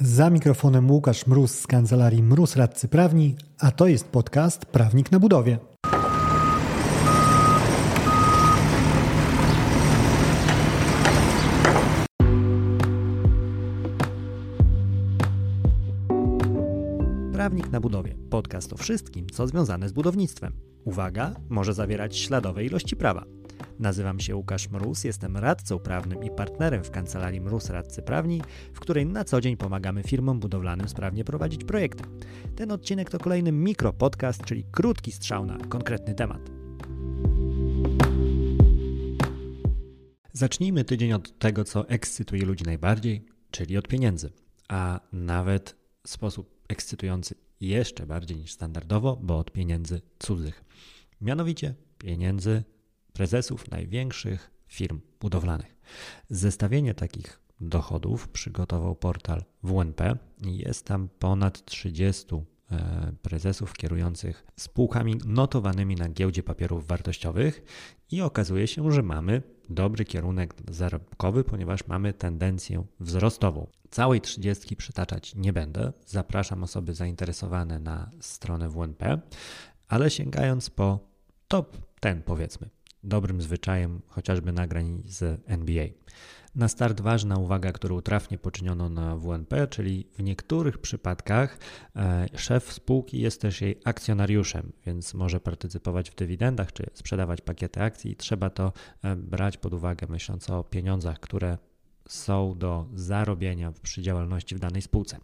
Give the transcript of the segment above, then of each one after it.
Za mikrofonem Łukasz Mróz z kancelarii Mróz Radcy Prawni, a to jest podcast Prawnik na Budowie. Prawnik na budowie. Podcast o wszystkim, co związane z budownictwem. Uwaga, może zawierać śladowe ilości prawa. Nazywam się Łukasz Mróz, jestem radcą prawnym i partnerem w kancelarii Mróz Radcy Prawni, w której na co dzień pomagamy firmom budowlanym sprawnie prowadzić projekty. Ten odcinek to kolejny mikropodcast, czyli krótki strzał na konkretny temat. Zacznijmy tydzień od tego, co ekscytuje ludzi najbardziej, czyli od pieniędzy, a nawet w sposób ekscytujący jeszcze bardziej niż standardowo, bo od pieniędzy cudzych. Mianowicie pieniędzy prezesów największych firm budowlanych. Zestawienie takich dochodów przygotował portal WNP. Jest tam ponad 30 e, prezesów kierujących spółkami notowanymi na giełdzie papierów wartościowych i okazuje się, że mamy dobry kierunek zarobkowy, ponieważ mamy tendencję wzrostową. Całej 30 przytaczać nie będę. Zapraszam osoby zainteresowane na stronę WNP, ale sięgając po top ten powiedzmy dobrym zwyczajem chociażby nagrań z NBA. Na start ważna uwaga, którą trafnie poczyniono na WNP, czyli w niektórych przypadkach e, szef spółki jest też jej akcjonariuszem, więc może partycypować w dywidendach czy sprzedawać pakiety akcji i trzeba to e, brać pod uwagę, myśląc o pieniądzach, które są do zarobienia przy działalności w danej spółce.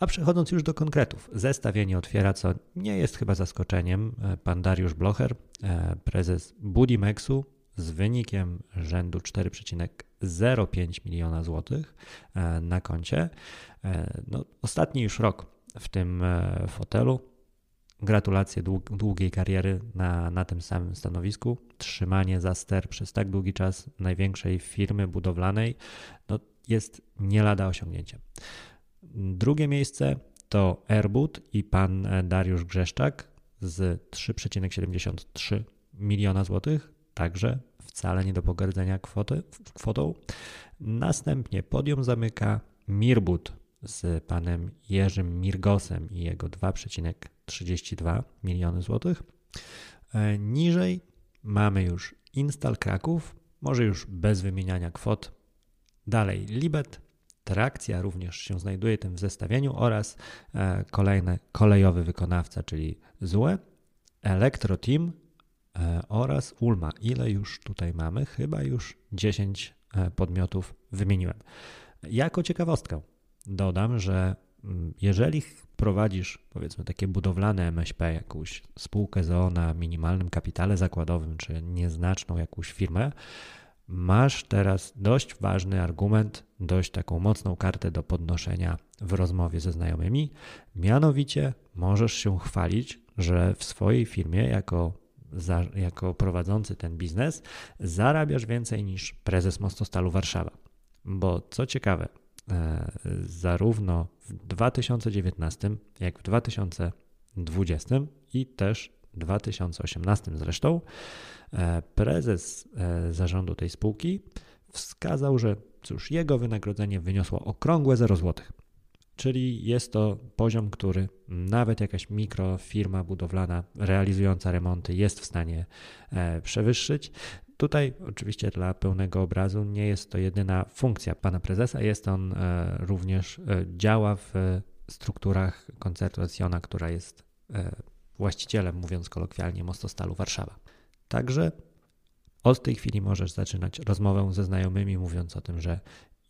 A przechodząc już do konkretów, zestawienie otwiera, co nie jest chyba zaskoczeniem, e, pan Dariusz Blocher, e, prezes Budimexu z wynikiem rzędu 4,05 miliona złotych e, na koncie. No, ostatni już rok w tym fotelu. Gratulacje długiej kariery na, na tym samym stanowisku. Trzymanie za ster przez tak długi czas największej firmy budowlanej no, jest nie lada osiągnięciem. Drugie miejsce to Airbud i pan Dariusz Grzeszczak z 3,73 miliona złotych, także wcale nie do pogardzenia kwoty, kwotą. Następnie podium zamyka Mirbud z panem Jerzym Mirgosem i jego 2,32 miliony złotych. E, niżej mamy już Instal Kraków, może już bez wymieniania kwot. Dalej Libet, Trakcja również się znajduje tym w zestawieniu oraz e, kolejny kolejowy wykonawca, czyli ZUE, Electro Team e, oraz Ulma. Ile już tutaj mamy? Chyba już 10 e, podmiotów wymieniłem. Jako ciekawostkę dodam, że mm, jeżeli prowadzisz powiedzmy takie budowlane MŚP, jakąś spółkę ZOO na minimalnym kapitale zakładowym, czy nieznaczną jakąś firmę, masz teraz dość ważny argument, dość taką mocną kartę do podnoszenia w rozmowie ze znajomymi. Mianowicie możesz się chwalić, że w swojej firmie jako, za, jako prowadzący ten biznes zarabiasz więcej niż prezes Mostostalu Warszawa. Bo co ciekawe, e, zarówno w 2019, jak w 2020 i też 2018 zresztą, e, prezes e, zarządu tej spółki wskazał, że cóż, jego wynagrodzenie wyniosło okrągłe 0 zł. Czyli jest to poziom, który nawet jakaś mikrofirma budowlana realizująca remonty jest w stanie e, przewyższyć. Tutaj oczywiście dla pełnego obrazu nie jest to jedyna funkcja pana prezesa, jest on również działa w strukturach koncertu Ecjona, która jest właścicielem, mówiąc kolokwialnie, Mostostalu Warszawa. Także od tej chwili możesz zaczynać rozmowę ze znajomymi, mówiąc o tym, że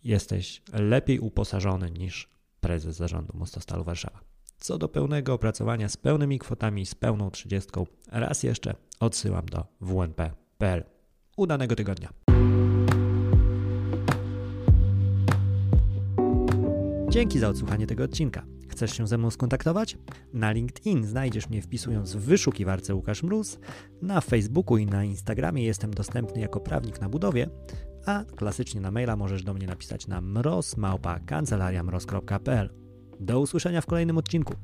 jesteś lepiej uposażony niż prezes zarządu Mostostalu Warszawa. Co do pełnego opracowania z pełnymi kwotami, z pełną trzydziestką, raz jeszcze odsyłam do wnp.pl. Udanego tygodnia. Dzięki za odsłuchanie tego odcinka. Chcesz się ze mną skontaktować? Na LinkedIn znajdziesz mnie wpisując w wyszukiwarce Łukasz Mróz, na Facebooku i na Instagramie jestem dostępny jako prawnik na budowie, a klasycznie na maila możesz do mnie napisać na mrozmałpa.kancelariamroz.pl. Do usłyszenia w kolejnym odcinku.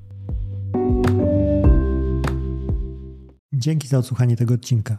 Dzięki za odsłuchanie tego odcinka.